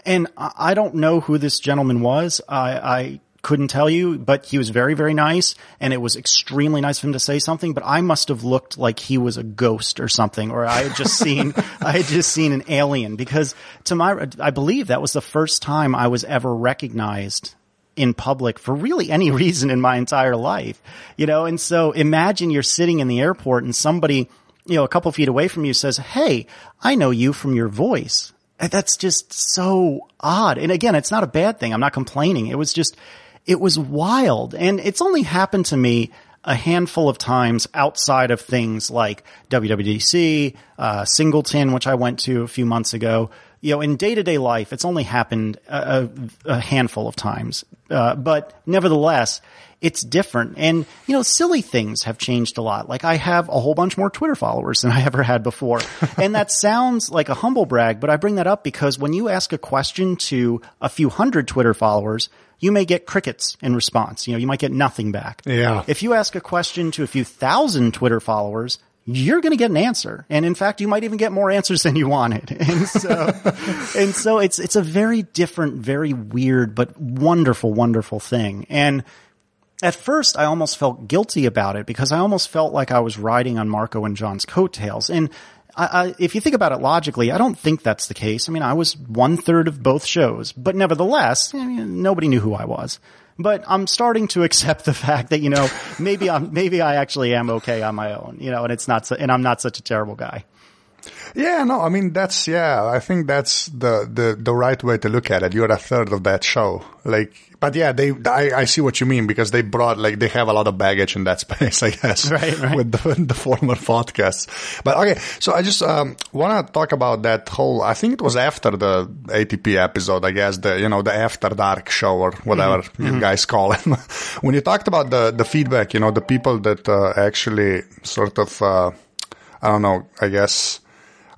And I don't know who this gentleman was. I, I couldn't tell you, but he was very, very nice. And it was extremely nice of him to say something, but I must have looked like he was a ghost or something, or I had just seen, I had just seen an alien because to my, I believe that was the first time I was ever recognized in public for really any reason in my entire life, you know? And so imagine you're sitting in the airport and somebody, you know, a couple feet away from you says, Hey, I know you from your voice. That's just so odd. And again, it's not a bad thing. I'm not complaining. It was just, it was wild. And it's only happened to me a handful of times outside of things like WWDC, uh, Çingleton, which I went to a few months ago, you know, in day to day life, it's only happened a, a handful of times. Uh, but nevertheless, it's different. And, you know, silly things have changed a lot. Like I have a whole bunch more Twitter followers than I ever had before. and that sounds like a humble brag, but I bring that up because when you ask a question to a few hundred Twitter followers, you may get crickets in response. You know, you might get nothing back. Yeah. If you ask a question to a few thousand Twitter followers, you're going to get an answer. And in fact, you might even get more answers than you wanted. And so, and so it's, it's a very different, very weird, but wonderful, wonderful thing. And at first I almost felt guilty about it because I almost felt like I was riding on Marco and John's coattails. And I, I, if you think about it logically, I don't think that's the case. I mean, I was one third of both shows, but nevertheless, I mean, nobody knew who I was but I'm starting to accept the fact that you know maybe I'm maybe I actually am okay on my own, you know, and it's not so, and I'm not such a terrible guy. Yeah, no, I mean that's yeah, I think that's the the the right way to look at it. You're a third of that show, like. But yeah, they I, I see what you mean because they brought like they have a lot of baggage in that space, I guess, right, right. with the, the former podcasts. But okay, so I just um, want to talk about that whole. I think it was after the ATP episode, I guess the you know the after dark show or whatever mm-hmm. you mm-hmm. guys call it. when you talked about the the feedback, you know, the people that uh, actually sort of. Uh, I don't know, I guess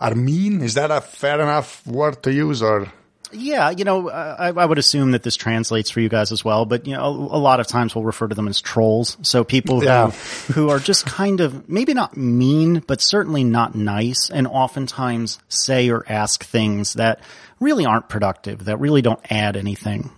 are mean. Is that a fair enough word to use or? Yeah, you know, I, I, would assume that this translates for you guys as well, but you know, a, a lot of times we'll refer to them as trolls. So people who, yeah. who are just kind of maybe not mean, but certainly not nice, and oftentimes say or ask things that really aren't productive, that really don't add anything.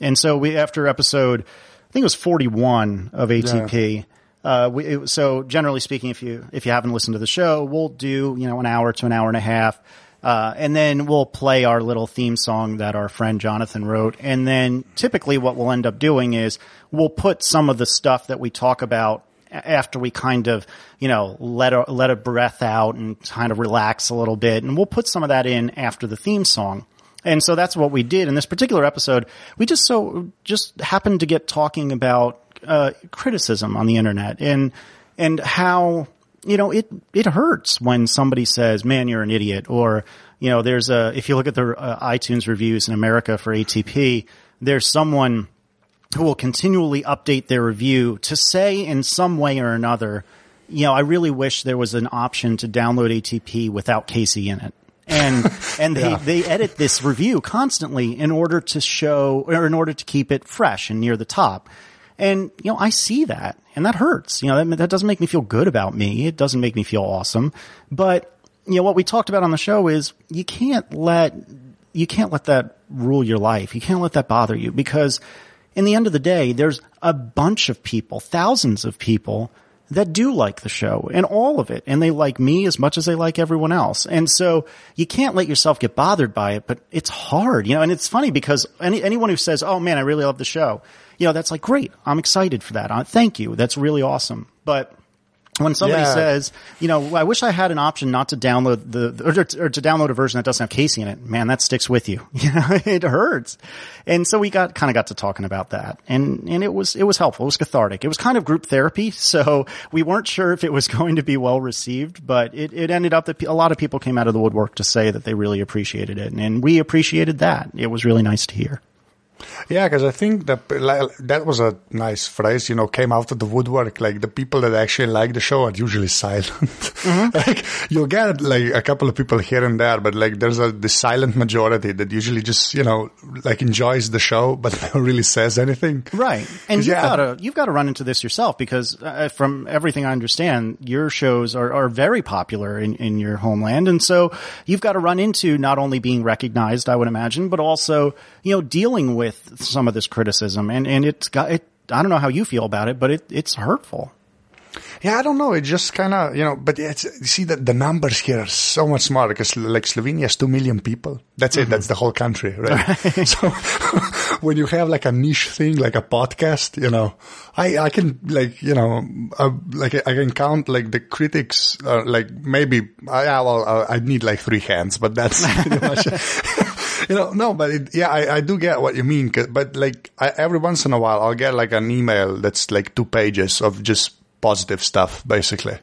And so we, after episode, I think it was 41 of ATP, yeah. Uh, we, so generally speaking, if you if you haven't listened to the show, we'll do you know an hour to an hour and a half, uh, and then we'll play our little theme song that our friend Jonathan wrote. And then typically, what we'll end up doing is we'll put some of the stuff that we talk about after we kind of you know let a let a breath out and kind of relax a little bit, and we'll put some of that in after the theme song. And so that's what we did in this particular episode. We just so just happened to get talking about uh, criticism on the internet and and how you know it it hurts when somebody says, "Man, you're an idiot," or you know, there's a if you look at the uh, iTunes reviews in America for ATP, there's someone who will continually update their review to say in some way or another, you know, I really wish there was an option to download ATP without Casey in it. And, and they, they edit this review constantly in order to show, or in order to keep it fresh and near the top. And, you know, I see that and that hurts. You know, that, that doesn't make me feel good about me. It doesn't make me feel awesome. But, you know, what we talked about on the show is you can't let, you can't let that rule your life. You can't let that bother you because in the end of the day, there's a bunch of people, thousands of people that do like the show and all of it. And they like me as much as they like everyone else. And so you can't let yourself get bothered by it, but it's hard, you know, and it's funny because any, anyone who says, Oh man, I really love the show, you know, that's like, great. I'm excited for that. Uh, thank you. That's really awesome. But when somebody Yeah. says, you know, I wish I had an option not to download the, or, or to download a version that doesn't have Casey in it, man, that sticks with you. You know, it hurts. And so we got, kind of got to talking about that and, and it was, it was helpful. It was cathartic. It was kind of group therapy. So we weren't sure if it was going to be well received, but it, it ended up that a lot of people came out of the woodwork to say that they really appreciated it. And, and we appreciated that. It was really nice to hear. Yeah, because I think that that was a nice phrase. You know, came out of the woodwork. Like the people that actually like the show are usually silent. like you'll get like a couple of people here and there, but like there's a the silent majority that usually just you know like enjoys the show but never really says anything. Right. and you've yeah. got to, you've got to run into this yourself because uh, from everything I understand, your shows are, are very popular in, in your homeland. And so you've got to run into not only being recognized, I would imagine, but also, you know, dealing with some of this criticism. And, and it's got, it, I don't know how you feel about it, but it, it's hurtful. Yeah, I don't know. It just kind of, you know, but it's, see that the numbers here are so much smaller because like Slovenia has 2 million people. That's it. That's the whole country, right? so when you have like a niche thing, like a podcast, you know, I, I can like, you know, uh, like I can count like the critics, uh, like maybe, I, well, I need like three hands, but that's pretty much you know, no, but it, yeah, I, I do get what you mean. But like I, every once in a while, I'll get like an email that's like two pages of just positive stuff, basically,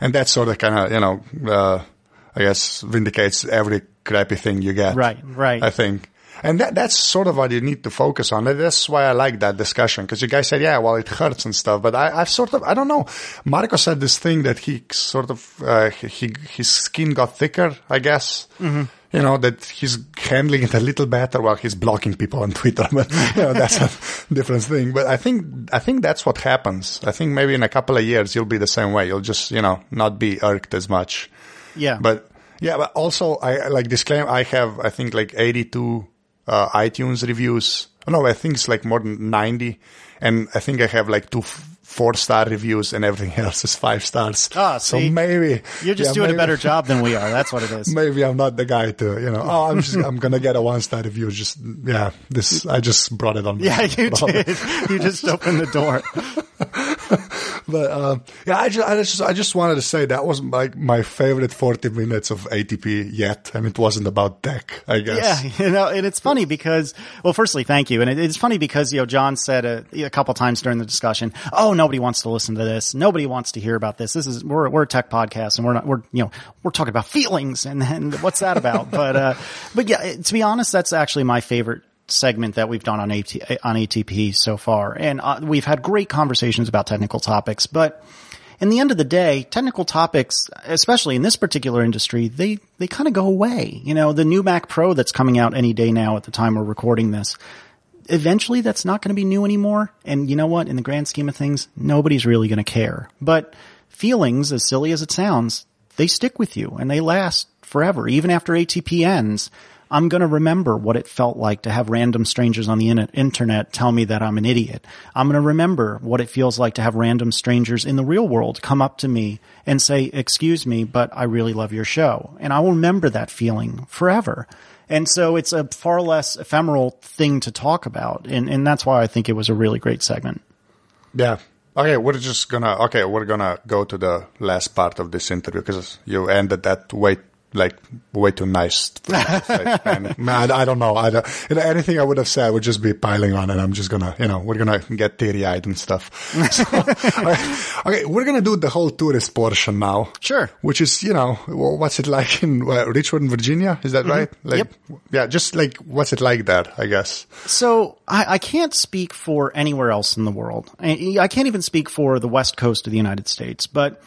and that sort of kind of you know, uh, I guess vindicates every crappy thing you get. Right, right. I think. And that, that's sort of what you need to focus on. That's why I like that discussion. Cause you guys said, yeah, well, it hurts and stuff. But I, I've sort of, I don't know. Marco said this thing that he sort of, uh, he, his skin got thicker, I guess. Mm-hmm. You know, that he's handling it a little better while he's blocking people on Twitter. But, you know, that's a different thing. But I think, I think that's what happens. I think maybe in a couple of years, you'll be the same way. You'll just, you know, not be irked as much. Yeah. But yeah, but also I like disclaim. I have I think like 82 uh, iTunes reviews. No, I think it's like more than 90, and I think I have like two f- four star reviews, and everything else is five stars. Ah, so maybe You're just yeah, doing maybe- a better job than we are. That's what it is. Maybe I'm not the guy to, you know. Oh, I'm just, I'm gonna get a one star review. Just yeah, this I just brought it on. Yeah, you did. You just opened the door. But um, yeah, I just, I just I just wanted to say that was like my favorite 40 minutes of ATP yet, and it wasn't about tech. I guess. Yeah, you know, and it's funny because, well, firstly, thank you, and it, it's funny because you know John said a, a couple times during the discussion, "Oh, nobody wants to listen to this. Nobody wants to hear about this. This is we're we're a tech podcast, and we're not we're you know we're talking about feelings, and then what's that about?" but uh, but yeah, to be honest, that's actually my favorite segment that we've done on AT, on ATP so far, and uh, we've had great conversations about technical topics, but in the end of the day, technical topics, especially in this particular industry, they, they kind of go away. You know, the new Mac Pro that's coming out any day now at the time we're recording this, eventually that's not going to be new anymore. And you know what? In the grand scheme of things, nobody's really going to care. But feelings, as silly as it sounds, they stick with you and they last forever. Even after ATP ends, I'm going to remember what it felt like to have random strangers on the in- internet tell me that I'm an idiot. I'm going to remember what it feels like to have random strangers in the real world come up to me and say, excuse me, but I really love your show. And I will remember that feeling forever. And so it's a far less ephemeral thing to talk about. And, and that's why I think it was a really great segment. Yeah. Okay, we're just gonna. Okay, we're gonna go to the last part of this interview because you ended that way like way too nice. man, I don't know. I don't, you know, anything I would have said would just be piling on, and I'm just gonna, you know, we're gonna get teary eyed and stuff. So, okay, okay, we're gonna do the whole tourist portion now. Sure. Which is, you know, what's it like in uh, Richmond, Virginia? Is that right? Like, Yep. Yeah, just like what's it like there? I guess. So I, I can't speak for anywhere else in the world. I, I can't even speak for the west coast of the United States, but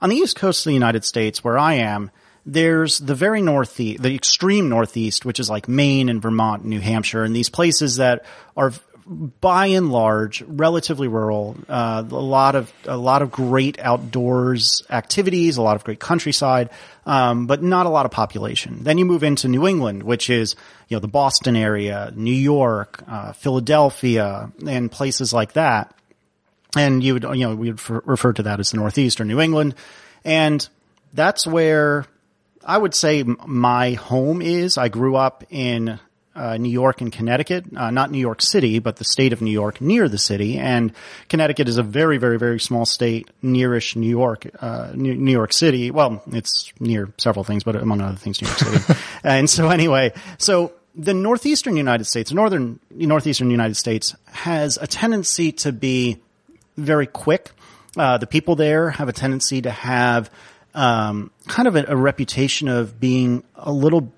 on the east coast of the United States where I am, there's the very northeast, the extreme northeast, which is like Maine and Vermont and New Hampshire and these places that are by and large relatively rural. Uh, a lot of a lot of great outdoors activities, a lot of great countryside, um, but not a lot of population. Then you move into New England, which is you know the Boston area, New York, uh, Philadelphia, and places like that. And you would you know we would refer to that as the Northeast or New England, and that's where I would say my home is. I grew up in uh, New York and Connecticut, uh, not New York City, but the state of New York near the city. And Connecticut is a very, very, very small state nearish New York, uh, New, York City. Well, it's near several things, but among other things, New York City. and so anyway, so the northeastern United States, northern, northeastern United States has a tendency to be very quick. Uh, the people there have a tendency to have um, kind of a, a, reputation of being a little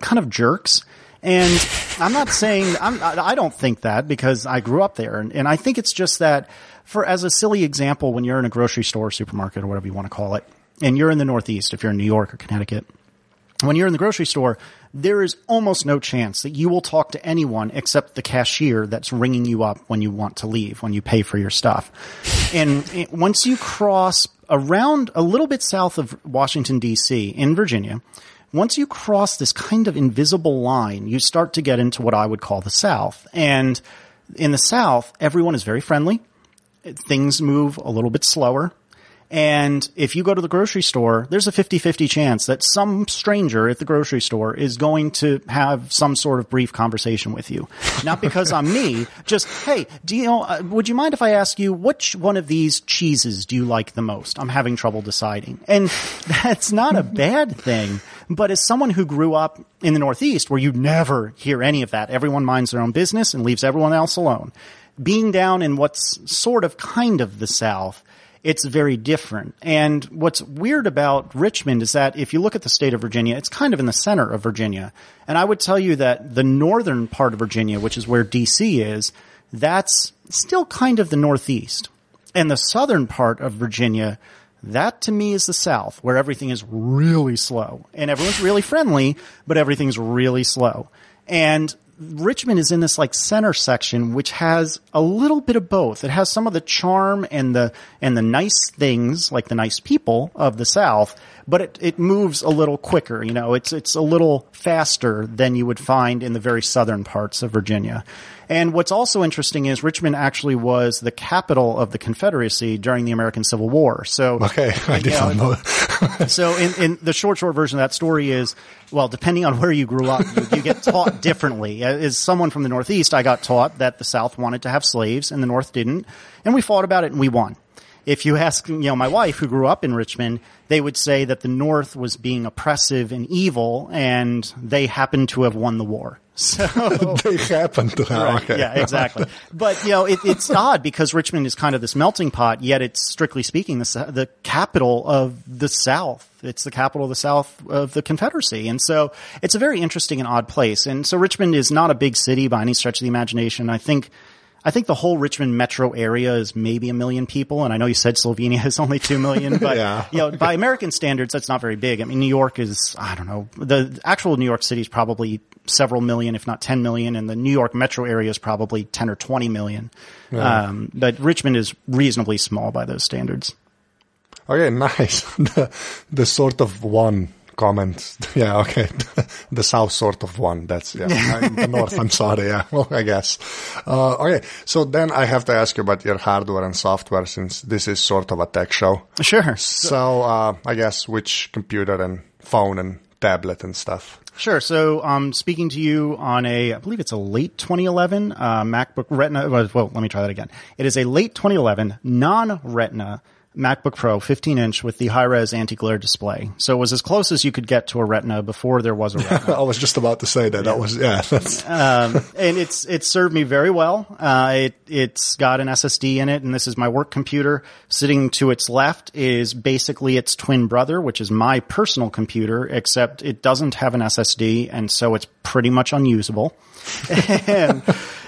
kind of jerks. And I'm not saying I'm, I don't think that because I grew up there, and, and I think it's just that for as a silly example, when you're in a grocery store, supermarket, or whatever you want to call it, and you're in the Northeast, if you're in New York or Connecticut, when you're in the grocery store, there is almost no chance that you will talk to anyone except the cashier that's ringing you up when you want to leave, when you pay for your stuff. And once you cross around a little bit south of Washington DC in Virginia, once you cross this kind of invisible line, you start to get into what I would call the South. And in the South, everyone is very friendly. Things move a little bit slower. And if you go to the grocery store, there's a 50-50 chance that some stranger at the grocery store is going to have some sort of brief conversation with you. Not because I'm me, just, hey, do you know, uh, would you mind if I ask you which one of these cheeses do you like the most? I'm having trouble deciding. And that's not a bad thing. But as someone who grew up in the Northeast where you never hear any of that, everyone minds their own business and leaves everyone else alone. Being down in what's sort of kind of the South, it's very different. And what's weird about Richmond is that if you look at the state of Virginia, it's kind of in the center of Virginia. And I would tell you that the northern part of Virginia, which is where DC is, that's still kind of the northeast. And the southern part of Virginia, that to me is the South, where everything is really slow. And everyone's really friendly, but everything's really slow. And Richmond is in this like center section, which has a little bit of both. It has some of the charm and the and the nice things, like the nice people of the South, but it, it moves a little quicker. You know, it's it's a little faster than you would find in the very southern parts of Virginia. And what's also interesting is Richmond actually was the capital of the Confederacy during the American Civil War. So okay, I did not know. so in, in the short short version of that story is well, depending on where you grew up, you, you get taught differently. Uh, as someone from the Northeast, I got taught that the South wanted to have slaves and the North didn't, and we fought about it and we won if you ask, you know, my wife who grew up in Richmond, they would say that the North was being oppressive and evil, and they happened to have won the war. So they happen to have. Right. Yeah, exactly. But you know, it, it's odd because Richmond is kind of this melting pot, yet it's strictly speaking the the capital of the South. It's the capital of the South of the Confederacy, and so it's a very interesting and odd place. And so Richmond is not a big city by any stretch of the imagination. I think I think the whole Richmond metro area is maybe a million people. And I know you said Slovenia is only two million, but yeah. you know, by American standards, that's not very big. I mean, New York is, I don't know, the actual New York City is probably several million, if not 10 million. And the New York metro area is probably 10 or 20 million. Yeah. Um, but Richmond is reasonably small by those standards. Okay, nice. the, the sort of one comment. Yeah, okay. the south sort of one. That's yeah. the north. I'm sorry. Yeah. Well, I guess. Uh, okay. So then I have to ask you about your hardware and software since this is sort of a tech show. Sure. So uh, I guess which computer and phone and tablet and stuff. Sure. So, um, speaking to you on a, I believe it's a late 2011 uh, MacBook Retina. Well, let me try that again. It is a late 2011 non-Retina MacBook Pro 15 inch with the high res anti glare display. So it was as close as you could get to a Retina before there was a Retina. I was just about to say that. That was yeah. um, and it's it served me very well. Uh, it it's got an SSD in it, and this is my work computer. Sitting to its left is basically its twin brother, which is my personal computer, except it doesn't have an SSD, and so it's pretty much unusable. and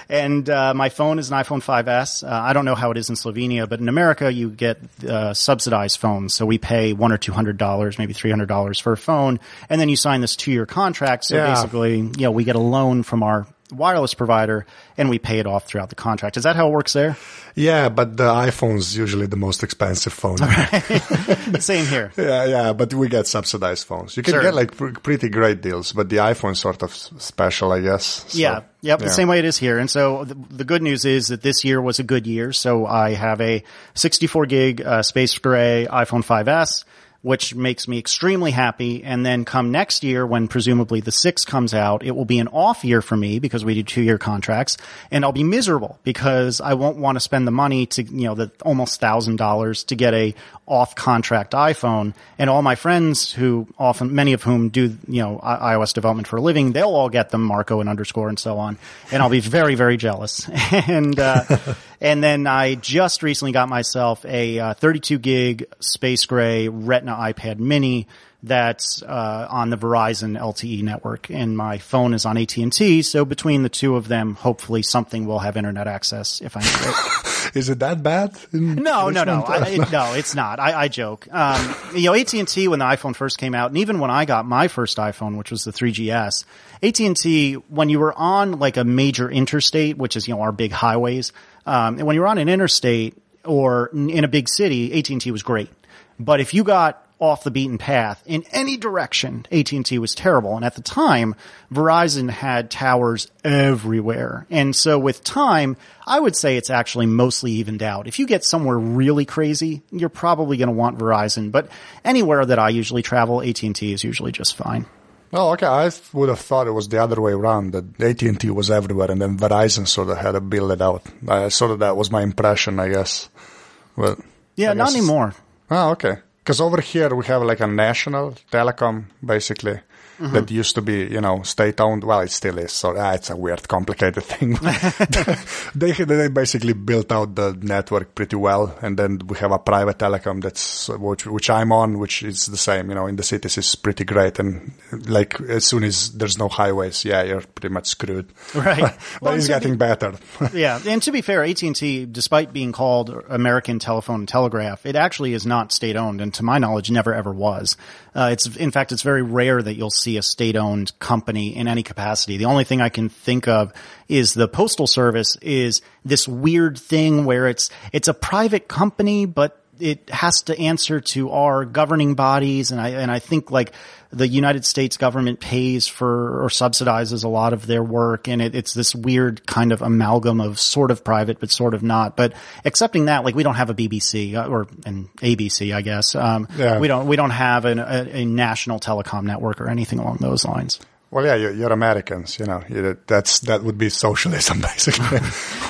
and uh, my phone is an iPhone 5S. Uh, I don't know how it is in Slovenia, but in America you get uh, subsidized phones. So we pay one or two hundred dollars, maybe three hundred dollars for a phone, and then you sign this two year contract. So Yeah. basically, you know, we get a loan from our wireless provider and we pay it off throughout the contract. Is that how it works there? Yeah, but the iPhone's usually the most expensive phone. Same here. yeah, yeah, but we get subsidized phones. You can Sure. get like pr- pretty great deals, but the iPhone's sort of special, I guess. So, Yeah, yep, yeah. the same way it is here. And so the, the good news is that this year was a good year. So I have a 64 gig uh, space gray iPhone 5S, which makes me extremely happy. And then come next year, when presumably the six comes out, it will be an off year for me because we do two year contracts, and I'll be miserable because I won't want to spend the money to you know the almost thousand dollars to get a off contract iPhone. And all my friends who often, many of whom do you know iOS development for a living, they'll all get them Marco and underscore and so on, and I'll be very very jealous. and uh, and then I just recently got myself a uh, 32 gig space gray Retina iPad Mini that's uh, on the Verizon LTE network, and my phone is on AT and T. So between the two of them, hopefully something will have internet access if I need it. Is it that bad? No, no, no, I, it- no. It's not. I, I joke. Um, you know, AT and T when the iPhone first came out, and even when I got my first iPhone, which was the 3GS, AT and T when you were on like a major interstate, which is you know our big highways, um, and when you were on an interstate or in a big city, AT and T was great. But if you got off the beaten path in any direction, AT&T was terrible. And at the time, Verizon had towers everywhere. And so with time, I would say it's actually mostly evened out. If you get somewhere really crazy, you're probably going to want Verizon. But anywhere that I usually travel, AT&T is usually just fine. Oh, okay. I would have thought it was the other way around. That AT and T was everywhere, and then Verizon sort of had to build it out. I sort of that was my impression, I guess. But Yeah, I not anymore. Oh, okay. Because over here we have like a national telecom, basically, Mm-hmm. that used to be, you know, state owned. Well, it still is. So ah, it's a weird, complicated thing. they they basically built out the network pretty well, and then we have a private telecom that's which which I'm on, which is the same. You know, in the cities is pretty great, and like as soon as there's no highways, yeah, you're pretty much screwed. Right. but Well, it's getting better. yeah, and to be fair, AT and T, despite being called American Telephone and Telegraph, it actually is not state owned, and to my knowledge, never ever was. Uh, it's in fact, it's very rare that you'll see a state owned company in any capacity. The only thing I can think of is the postal service is this weird thing where it's it's a private company, but it has to answer to our governing bodies, and I and I think like the United States government pays for or subsidizes a lot of their work, and it, it's this weird kind of amalgam of sort of private but sort of not. But accepting that, like we don't have a BBC uh, or an ABC, I guess. Um, Yeah. We don't we don't have an, a, a national telecom network or anything along those lines. Well, yeah, you're, you're Americans, you know. You, that's that would be socialism, basically,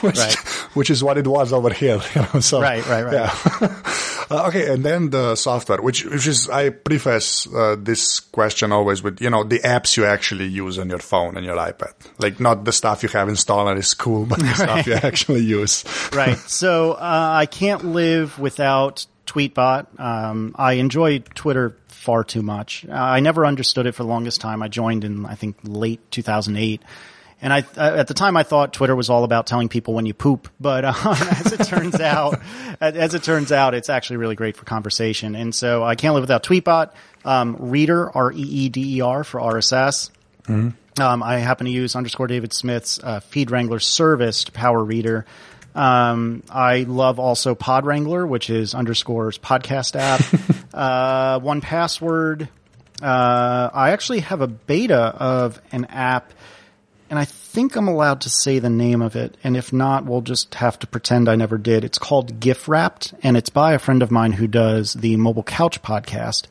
which, Right. which is what it was over here. You know, so Right, right, right. Yeah. uh, okay, and then the software, which which is I preface uh, this question always with you know the apps you actually use on your phone and your iPad, like not the stuff you have installed and is cool, but the stuff you actually use. right. So uh, I can't live without Tweetbot. Um, I enjoy Twitter far too much. Uh, I never understood it for the longest time. I joined in I think late 2008. And I, uh, at the time, I thought Twitter was all about telling people when you poop, but uh, as it turns out, as it turns out, it's actually really great for conversation. And so I can't live without Tweetbot. Um, Reeder, R E E D E R for RSS. Um, I happen to use underscore David Smith's uh, Feed Wrangler service to power Reeder. Um, I love also Pod Wrangler, which is underscores podcast app. uh, 1Password. Uh, I actually have a beta of an app, and I think I'm allowed to say the name of it. And if not, we'll just have to pretend I never did. It's called GIFwrapped, and it's by a friend of mine who does the Mobile Couch podcast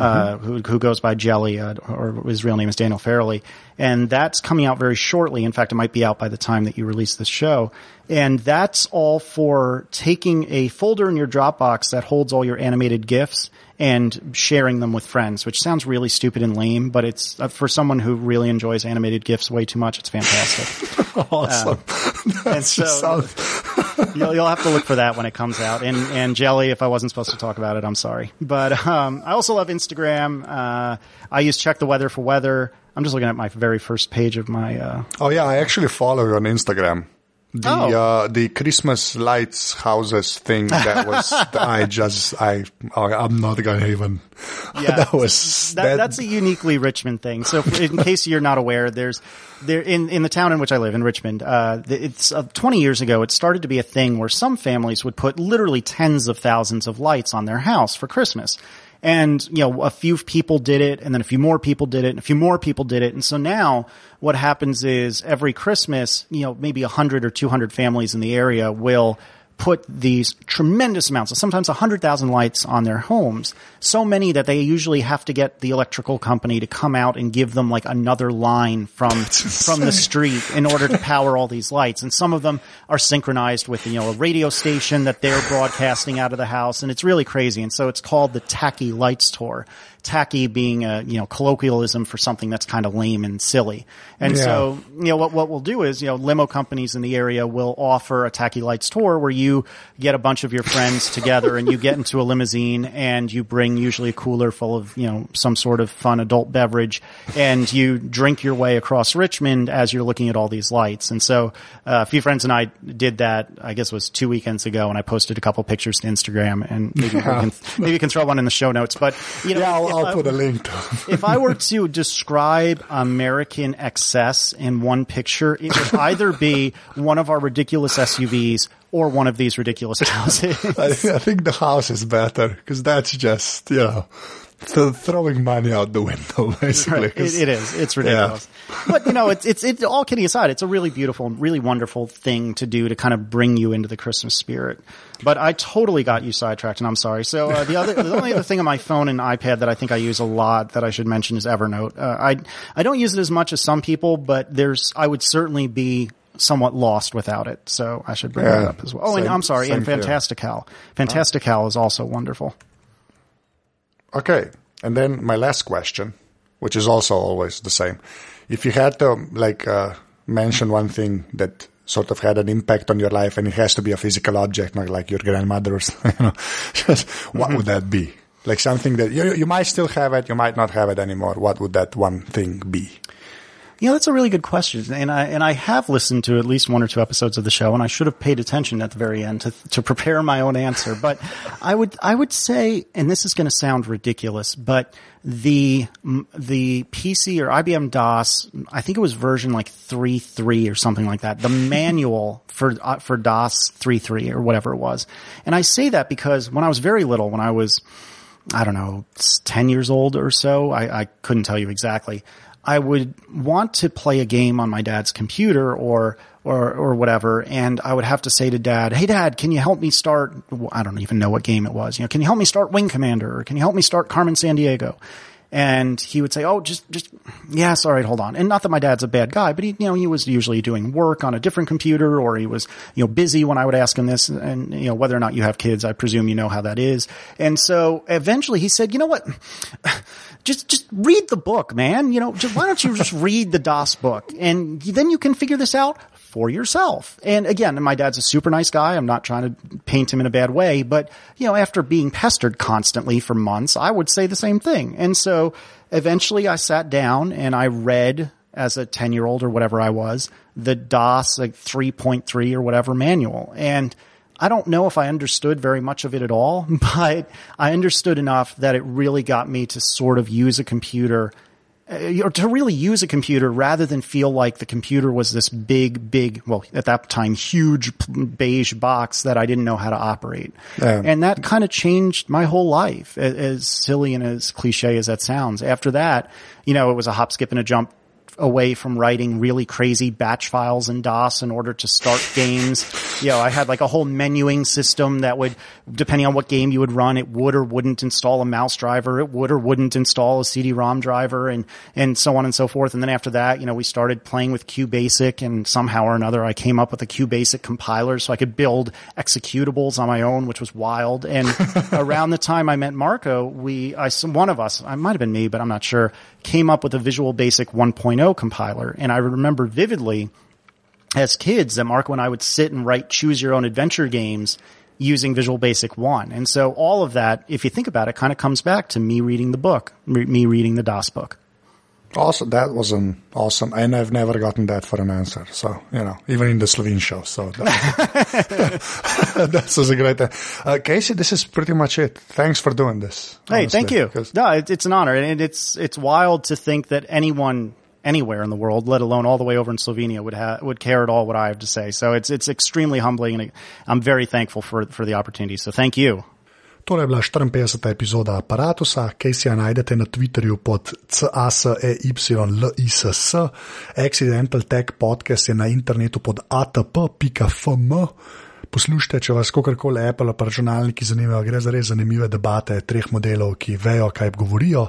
uh, who, who goes by Jelly, uh, or his real name is Daniel Farrelly. And that's coming out very shortly. In fact, it might be out by the time that you release this show. And that's all for taking a folder in your Dropbox that holds all your animated GIFs and sharing them with friends, which sounds really stupid and lame, but it's uh, for someone who really enjoys animated GIFs way too much. It's fantastic. awesome. and so sounds- you'll, you'll have to look for that when it comes out. And, and Jelly, if I wasn't supposed to talk about it, I'm sorry. But um, I also love Instagram. Uh, I use Check the Weather for weather. I'm just looking at my very first page of my. Uh, oh yeah, I actually follow you on Instagram. The Oh. uh, the Christmas lights houses thing that was I just I I'm not gonna even Yeah. that was That, that's a uniquely Richmond thing. So, in case you're not aware, there's there in in the town in which I live in Richmond. Uh, it's uh, 20 years ago. It started to be a thing where some families would put literally tens of thousands of lights on their house for Christmas. And, you know, a few people did it and then a few more people did it and a few more people did it. And so now what happens is every Christmas, you know, maybe 100 or 200 families in the area will put these tremendous amounts, of sometimes 100,000 lights on their homes. So many that they usually have to get the electrical company to come out and give them like another line from, from the street in order to power all these lights. And some of them are synchronized with, you know, a radio station that they're broadcasting out of the house. And it's really crazy. And so it's called the Tacky Lights Tour. Tacky being a, you know, colloquialism for something that's kind of lame and silly. And Yeah. so, you know, what, what we'll do is, you know, limo companies in the area will offer a Tacky Lights tour where you get a bunch of your friends together and you get into a limousine and you bring usually a cooler full of, you know, some sort of fun adult beverage and you drink your way across Richmond as you're looking at all these lights. And so, uh, a few friends and I did that, I guess it was two weekends ago and I posted a couple pictures to Instagram and maybe we can, maybe we can throw one in the show notes, but, you know, yeah I'll, I'll I- put a link to if I were to describe American excess in one picture, it would either be one of our ridiculous SUVs or one of these ridiculous houses. I, I think the house is better because that's just you know th- throwing money out the window basically. Right. It, it is. It's ridiculous. But you know, it's it's it's all kidding aside. It's a really beautiful, and really wonderful thing to do to kind of bring you into the Christmas spirit. But I totally got you sidetracked, and I'm sorry. So uh, the other, the only other thing on my phone and iPad that I think I use a lot that I should mention is Evernote. Uh, I I don't use it as much as some people, but there's I would certainly be somewhat lost without it. So I should bring Yeah. that up as well. Oh, and I'm sorry, and same. Fantastical. Fantastical is also wonderful. Okay, and then my last question, which is also always the same. If you had to like uh, mention one thing that sort of had an impact on your life, and it has to be a physical object, not like your grandmother's, you know, just what would that be? Like something that you you might still have it, you might not have it anymore. What would that one thing be? You know, that's a really good question, and I and I have listened to at least one or two episodes of the show, and I should have paid attention at the very end to to prepare my own answer. But I would I would say, and this is going to sound ridiculous, but the the PC or IBM DOS, I think it was version like three three or something like that. The manual for uh, for DOS three three or whatever it was, and I say that because when I was very little, when I was I don't know, 10 years old or so. I, I couldn't tell you exactly. I would want to play a game on my dad's computer or, or, or whatever. And I would have to say to dad, Hey dad, can you help me start? I don't even know what game it was. You know, can you help me start Wing Commander or can you help me start Carmen Sandiego? And he would say, "Oh, just, just, yes, all right, hold on." And not that my dad's a bad guy, but he, you know, he was usually doing work on a different computer, or he was, you know, busy when I would ask him this. And you know, whether or not you have kids, I presume you know how that is. And so eventually, he said, "You know what? Just, just read the book, man. You know, just why don't you just read the DOS book, and then you can figure this out." For yourself. And again, my dad's a super nice guy. I'm not trying to paint him in a bad way, but you know, after being pestered constantly for months, I would say the same thing. And so eventually I sat down and I read as a 10 year old or whatever I was, the DOS like 3.3 or whatever manual. And I don't know if I understood very much of it at all, but I understood enough that it really got me to sort of use a computer uh, or to really use a computer rather than feel like the computer was this big, big, well, at that time, huge beige box that I didn't know how to operate. Yeah. And that kind of changed my whole life, as silly and as cliche as that sounds. After that, you know, it was a hop, skip, and a jump away from writing really crazy batch files in DOS in order to start games. You know, I had like a whole menuing system that would, depending on what game you would run, it would or wouldn't install a mouse driver. It would or wouldn't install a CD-ROM driver and, and so on and so forth. And then after that, you know, we started playing with QBasic and somehow or another I came up with a QBasic compiler so I could build executables on my own, which was wild. And around the time I met Marco, we, I, one of us, I might have been me, but I'm not sure, came up with a Visual Basic 1.0 compiler. And I remember vividly as kids that Marco and I would sit and write choose your own adventure games using Visual Basic 1. And so all of that, if you think about it, kind of comes back to me reading the book, me reading the DOS book. Awesome. That was an awesome, and I've never gotten that for an answer. So you know, even in the Slovene show. So that, that's a great. Uh, Casey, this is pretty much it. Thanks for doing this. Hey, honestly, thank you. No, it, it's an honor, and it's it's wild to think that anyone anywhere in the world, let alone all the way over in Slovenia, would ha- would care at all what I have to say. So it's it's extremely humbling, and I'm very thankful for for the opportunity. So thank you. Tole je bila 54. epizoda aparata, Caseyja najdete na Twitterju pod CASEYLISS, Accidental Tech Podcast je na internetu pod atp.fm. Poslušajte, če vas kakorkoli Apple ali računalniki zanimajo, gre za res zanimive debate treh modelov, ki vejo, kaj govorijo.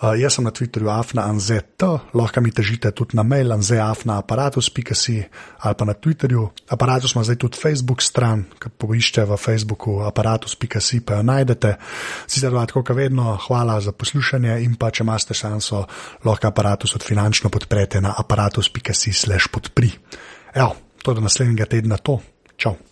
Uh, jaz sem na Twitterju afnaanzet, lahko mi težite tudi na mail anzeafnaaparatus.si ali pa na Twitterju. Aparatus ima zdaj tudi Facebook stran, ki poiščete v Facebooku aparatus.si, pa jo najdete. Sicer pa tako, kot vedno, hvala za poslušanje in pa če imate šanso, lahko aparatus od finančno podprete na aparatus.si slash podpri. Evo, to do naslednjega tedna to. Čau.